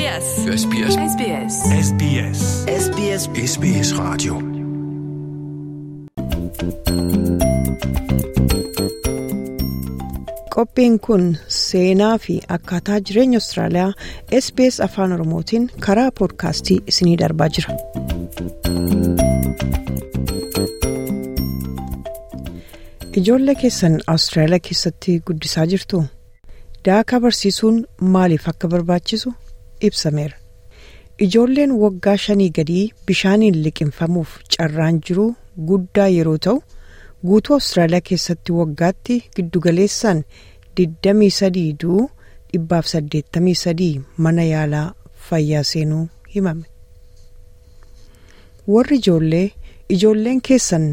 SBS. SBS SBS. SBS. SBS SBS Radio Qophiin kun seenaa fi akkaataa jireenya Austraaliyaa SBS Afaan Oromootiin karaa poodkaastii isinii darbaa jira. Ijoollee keessan Austraaliyaa keessatti guddisaa jirtu daakaa barsiisuun maaliif akka barbaachisu ibsameera. Ijoolleen waggaa shanii gadii bishaaniin liqimfamuuf carraan jiruu guddaa yeroo ta'u guutuu Austraaliyaa keessatti waggaatti giddugaleessaan 23 du'uu 183 mana yaalaa fayyaa seenuu himame. Warri ijoollee ijoolleen keessan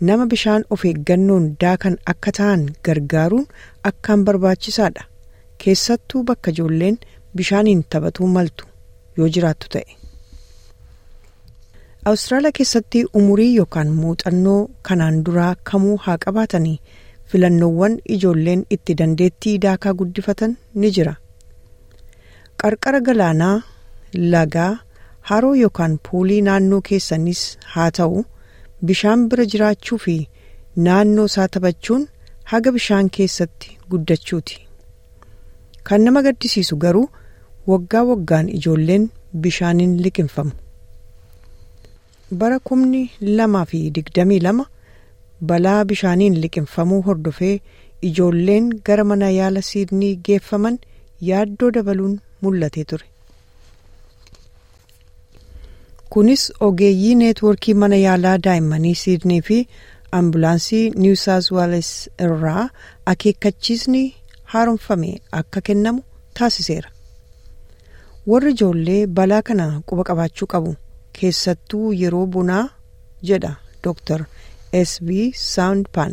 nama bishaan of eeggannoon daakan akka ta'an gargaaruun akkaan barbaachisaadha. Keessattuu bakka ijoolleen bishaaniin taphatuu maltu yoo jiraattu ta'e. Awustiraaliyaa keessatti umurii yookaan muuxannoo kanaan duraa kamuu haa qabaatanii filannoowwan ijoolleen itti dandeettii daakaa guddifatan ni jira. Qarqara galaanaa, lagaa, haroo yookaan puulii naannoo keessanis haa ta'u bishaan bira jiraachuu fi naannoo isaa taphachuun haga bishaan keessatti guddachuuti. Kan nama gaddisiisu garuu waggaa waggaan ijoolleen bishaaniin liqimfamu. bara kumni lamaa fi digdamii lama balaa bishaaniin liqimfamuu hordofee ijoolleen gara mana yaala siidnii geeffaman yaaddoo dabaluun mul'atee ture. kunis ogeeyyii neetwoorkii mana yaalaa daa'immanii siidnii fi ambulaansii niw saawus weels irraa akeekkachiisni haaromfame akka kennamu taasiseera. Warri ijoollee balaa kana quba qabaachuu qabu. keessattuu yeroo bonaa jedha Dr. SB Soundpan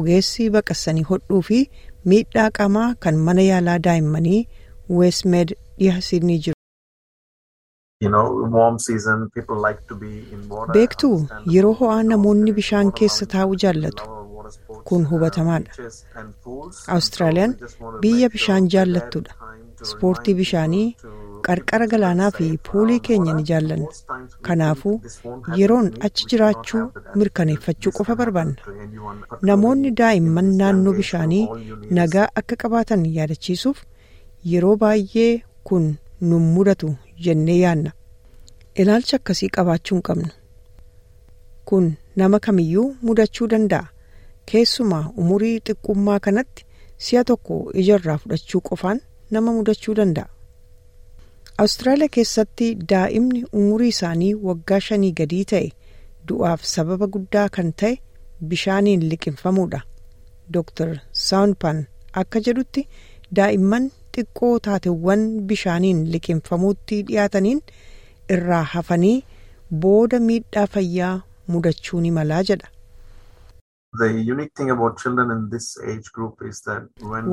ogeessi baqassanii hodhuu fi miidhaa qaamaa kan mana yaalaa daa'immanii Westmed dhiha Sidnii jiru. Beektuu yeroo ho'aa namoonni bishaan keessa taa'uu jaallatu. Kun hubatamaadha. Awustiraaliyaan biyya bishaan jaallattudha. Ispoortii bishaanii qarqara galaanaa fi puulii keenya ni jaallanna. Kanaafuu yeroon achi jiraachuu mirkaneeffachuu qofa barbaanna. Namoonni daa'imman naannoo bishaanii nagaa akka qabaatan yaadachiisuuf yeroo baay'ee kun nun mudatu jennee yaanna. Ilaalcha akkasii qabaachuu hin qabnu. Kun nama kamiyyuu mudachuu danda'a. Keessumaa umurii xiqqummaa kanatti si'a tokko ijarraa fudhachuu qofaan nama mudachuu danda'a. Awustiraaliyaa keessatti daa'imni umurii isaanii waggaa shanii gadii ta'e du'aaf sababa guddaa kan ta'e bishaaniin liqimfamuudha. Dr. Soundpan akka jedhutti daa'imman xiqqoo taateewwan bishaaniin liqimfamuutti dhiyaataniin irraa hafanii booda miidhaa fayyaa mudachuu ni malaa jedha.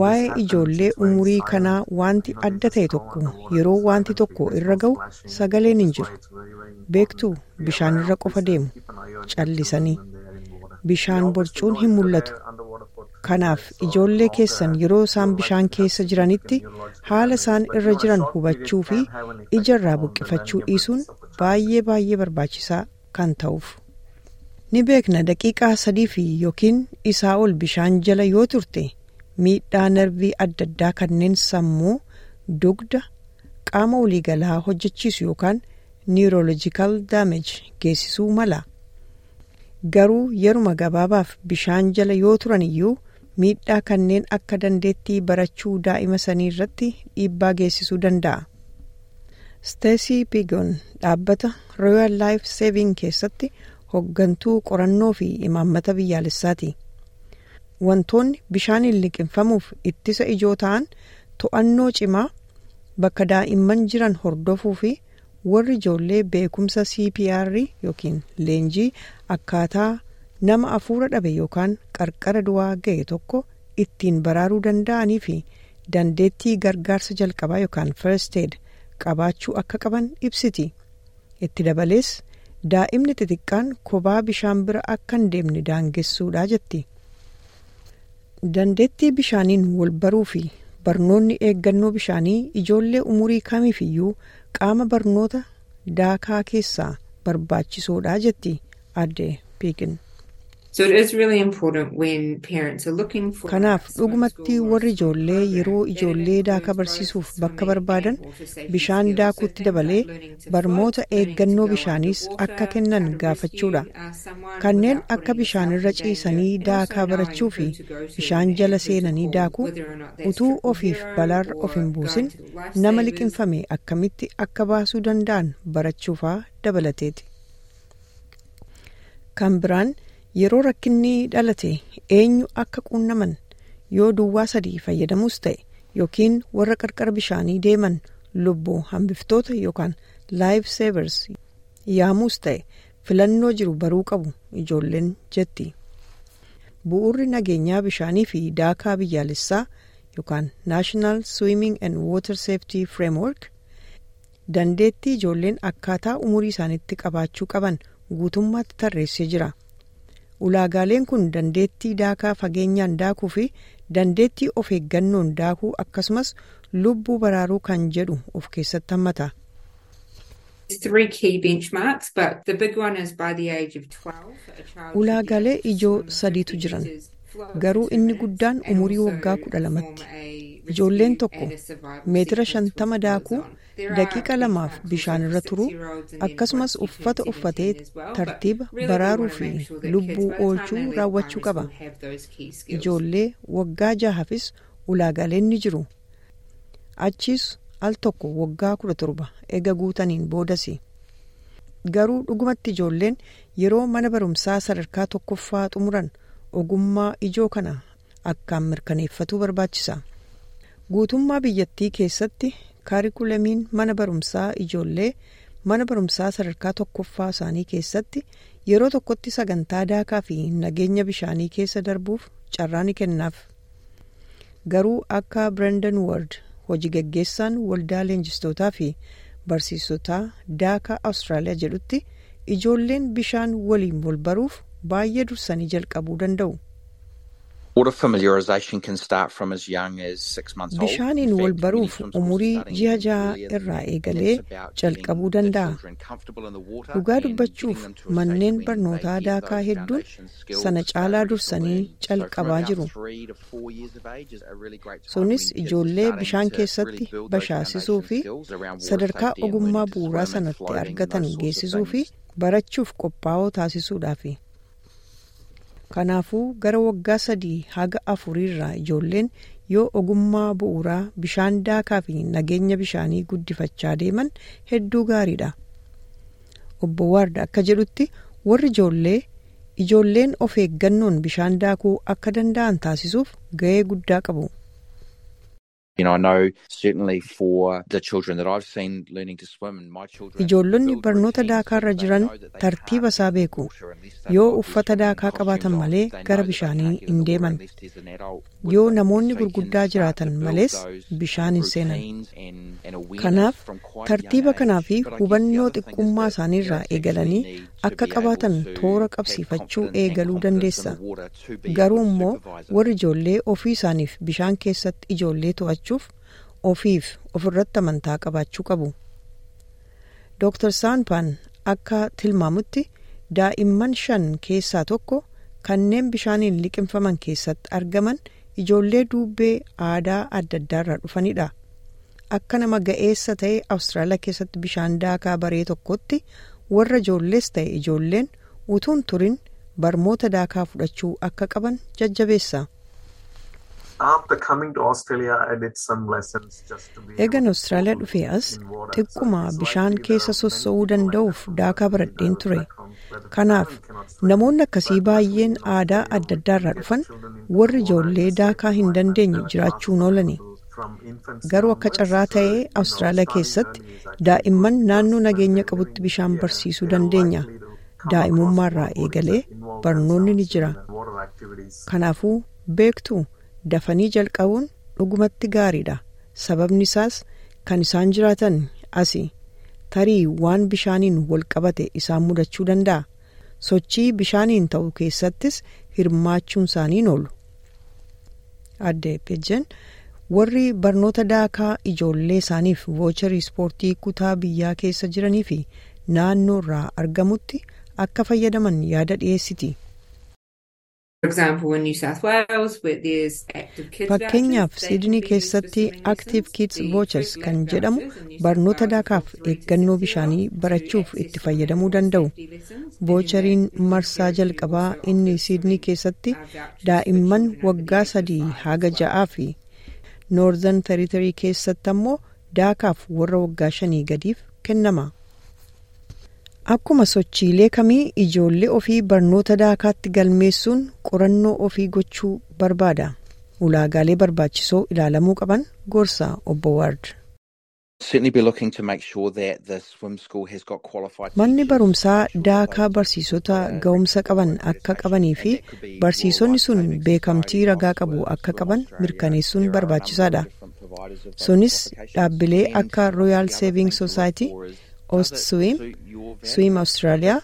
Waa'ee ijoollee umurii kanaa wanti adda ta'e tokko. yeroo wanti tokko irra ga'u sagaleen hin jiru. Beektuu bishaan irra qofa deemu. callisanii bishaan borcuun hin mul'atu. Kanaaf ijoollee keessan yeroo isaan bishaan keessa jiranitti haala isaan irra jiran hubachuu fi ijarraa buqqifachuu dhiisuun baay'ee baay'ee barbaachisaa kan ta'uuf. Ni beekna daqiiqaa sadii fi yookiin isaa ol bishaan jala yoo turte miidhaa narvii adda addaa kanneen sammuu dugda qaama waliigalaa hojjechiisu yookaan niiroolojikaal daamej geessisuu mala garuu yeruma gabaabaaf bishaan jala yoo turan iyyuu miidhaa kanneen akka dandeettii barachuu daa'ima sanii irratti dhiibbaa geessisuu danda'a. steesii pigon dhaabbata royal life saving keessatti hoggantuu qorannoo fi imaammata biyyaalessaati. Wantoonni bishaaniin liqimfamuuf ittisa ijoo ta'an to'annoo cimaa bakka daa'imman jiran hordofuu fi warri ijoollee beekumsa CPR yookiin leenjii akkaataa nama afuura dhabe yookaan qarqara du'aa ga'e tokko ittiin baraaruu danda'anii fi dandeettii gargaarsa jalqabaa yookaan first aid qabaachuu akka qaban ibsiti. Itti dabalees daa'imni xixiqqaan kophaa bishaan bira akka hin deemne daangessuudha jetti. Dandeettii bishaaniin wal baruu fi barnoonni eeggannoo bishaanii ijoollee umurii kamiifiyyuu qaama barnoota daakaa keessaa barbaachisoodha jetti adde piikin. Kanaaf dhugumatti warri ijoollee yeroo ijoollee daakaa barsiisuuf bakka barbaadan bishaan daakuutti dabalee barnoota eeggannoo bishaaniis akka kennan gaafachuudha kanneen akka bishaanirra ciisanii daakaa barachuu fi bishaan jala seenanii daakuu utuu ofiif balaarra of hin buusin nama liqinfame akkamitti akka baasuu danda'an barachuufaa dabalateeti. kan biraan. Yeroo rakkinni dhalate eenyu akka quunnaman yoo duwwaa sadii fayyadamus ta'e yookiin warra qarqara bishaanii deeman lubbuu hambiftoota yookaan laayif seevers yaamuus ta'e filannoo jiru baruu qabu ijoolleen jetti. bu'uurri nageenyaa bishaanii fi daakaa biyyaalessaa yookaan naashinaal swimming and water safety framework dandeettii ijoolleen akkaataa umurii isaaniitti qabaachuu qaban guutummaatti tarreessee jira. Ulaagaaleen kun dandeettii daakaa fageenyaan daakuu fi dandeettii of eeggannoon daakuu akkasumas lubbuu baraaruu kan jedhu of keessatti hammata. ulaagaalee ijoo sadiitu jiran garuu inni guddaan umurii waggaa kudha lamatti ijoolleen tokko meetira shantama daakuu daqiiqa lamaaf bishaanirra turuu akkasumas uffata uffatee tartiiba baraaruu fi lubbuu oolchuu raawwachuu qaba ijoollee waggaa jahaafis ulaagaaleen ni jiru achiis al tokko waggaa kudha torba ega guutaniin boodas garuu dhugumatti ijoolleen yeroo mana barumsaa sadarkaa tokkoffaa xumuran ogummaa ijoo kana akkaan mirkaneeffatuu barbaachisa guutummaa biyyattii keessatti kaarikulamiin mana barumsaa ijoollee mana barumsaa sadarkaa tokkoffaa isaanii keessatti yeroo tokkotti sagantaa daakaa fi nageenya bishaanii keessa darbuuf carraa ni kennaaf garuu akka brendan ward hojii gaggeessaan waldaa leenjistootaa fi barsiisotaa daakaa awustiraaliyaa jedhutti ijoolleen bishaan waliin wal baruuf baay'ee dursanii jalqabuu danda'u. Bishaaniin wal baruuf umurii ji'a ja'a irraa eegalee jalqabuu danda'a dhugaa dubbachuuf manneen barnootaa daakaa hedduun sana caalaa dursanii calqabaa jiru sunis ijoollee bishaan keessatti bashaasisuu fi sadarkaa ogummaa bu'uuraa sanatti argatan geessisuu fi barachuuf qophaa'oo taasisuudhaafi. Kanaafuu gara waggaa sadii haga afuriirraa ijoolleen yoo ogummaa bu'uuraa bishaan daakaa fi nageenya bishaanii guddifachaa deeman hedduu gaariidha obbo Waarda akka jedhutti warri ijoollee ijoolleen of eeggannoon bishaan daakuu akka danda'an taasisuuf ga'ee guddaa qabu. Ijoollonni barnoota daakaarra jiran tartiiba isaa beeku yoo uffata daakaa qabaatan malee gara bishaanii hin deeman yoo namoonni gurguddaa jiraatan malees bishaan hin seenan kanaaf tartiiba kanaa fi hubannoo xiqqummaa isaaniirraa eegalanii akka qabaatan toora qabsiifachuu eegaluu dandeessa garuu immoo warri ijoollee ofii isaaniif bishaan keessatti ijoollee to'achuuf ofiif ofirratti amantaa qabaachuu qabu. Dr. Saanpaan akka tilmaamutti daa'imman shan keessaa tokko kanneen bishaaniin liqimfaman keessatti argaman ijoollee duubbee aadaa adda addaarraa dhufanidha. Akka nama ga'eessa ta'e Awustiraaliyaa keessatti bishaan daakaa baree tokkotti warra ijoollees ta'e ijoolleen utuun turin barmoota daakaa fudhachuu akka qaban jajjabeessa. Eegan Awustiraaliyaa dhufee as xiqquma bishaan keessa sossa'uu danda'uuf daakaa baradheen ture kanaaf namoonni akkasii baay'een aadaa adda addaarraa dhufan warri ijoollee daakaa hin dandeenye jiraachuun oolani garuu akka carraa ta'ee Awustiraaliyaa keessatti daa'imman naannoo nageenya qabutti bishaan barsiisuu dandeenya daa'imummaarraa eegalee barnoonni ni jira kanaafuu beektu. Dafanii jalqabuun dhugumatti gaariidha sababni isaas kan isaan jiraatan asi tarii waan bishaaniin wal qabate isaan mudachuu danda'a sochii bishaaniin ta'u keessattis hirmaachuun isaaniin oolu. adde pejjen warri barnoota daakaa ijoollee isaaniif voocharii ispoortii kutaa biyyaa keessa jiranii fi naannoo irraa argamutti akka fayyadaman yaada dhiyeessiti. Fakkeenyaaf siidnii keessatti active kids vouchers kan jedhamu barnoota daakaaf eeggannoo bishaanii barachuuf itti fayyadamuu danda'u voucheriin marsaa jalqabaa inni siidnii keessatti daa'imman waggaa sadii haga ja'aa fi noorzan territorii keessatti ammoo daakaaf warra waggaa shanii gadiif kennama. Akkuma sochiilee kamii ijoollee ofii barnoota daakaatti galmeessuun qorannoo ofii gochuu barbaada. Ulaagaalee barbaachisoo ilaalamuu qaban gorsa obbo Ward. Manni barumsaa daakaa barsiisota ga'umsa qaban akka qabanii fi barsiisonni sun beekamtii ragaa qabu akka qaban mirkaneessuun barbaachisaadha. Sunis dhaabbilee akka Royal Saving Society, Ost Swim, Swim Australia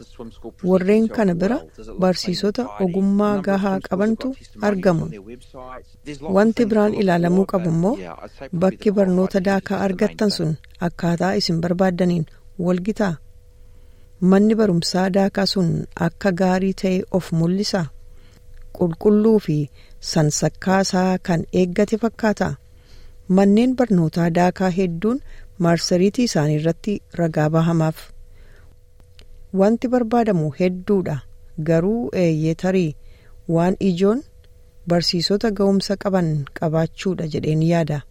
warreen kana bira barsiisota ogummaa gahaa qabantu argamu. Wanti biraan ilaalamuu qabu immoo bakki barnoota daakaa argattan sun akkaataa isin barbaaddaniin walgitaa. Manni barumsaa daakaa sun akka gaarii ta'e of mul'isa. Qulqulluu fi sansakkaasaa kan eeggate fakkaata. Manneen barnootaa daakaa hedduun maarsariitii isaanii irratti ragaa bahamaaf. Wanti barbaadamu hedduudha garuu eeyyee tarii waan ijoon barsiisota ga'umsa qaban qabaachuudha jedheen yaada.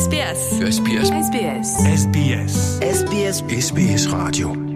SBS. SBS. SBS. SBS. SBS. SBS Radio.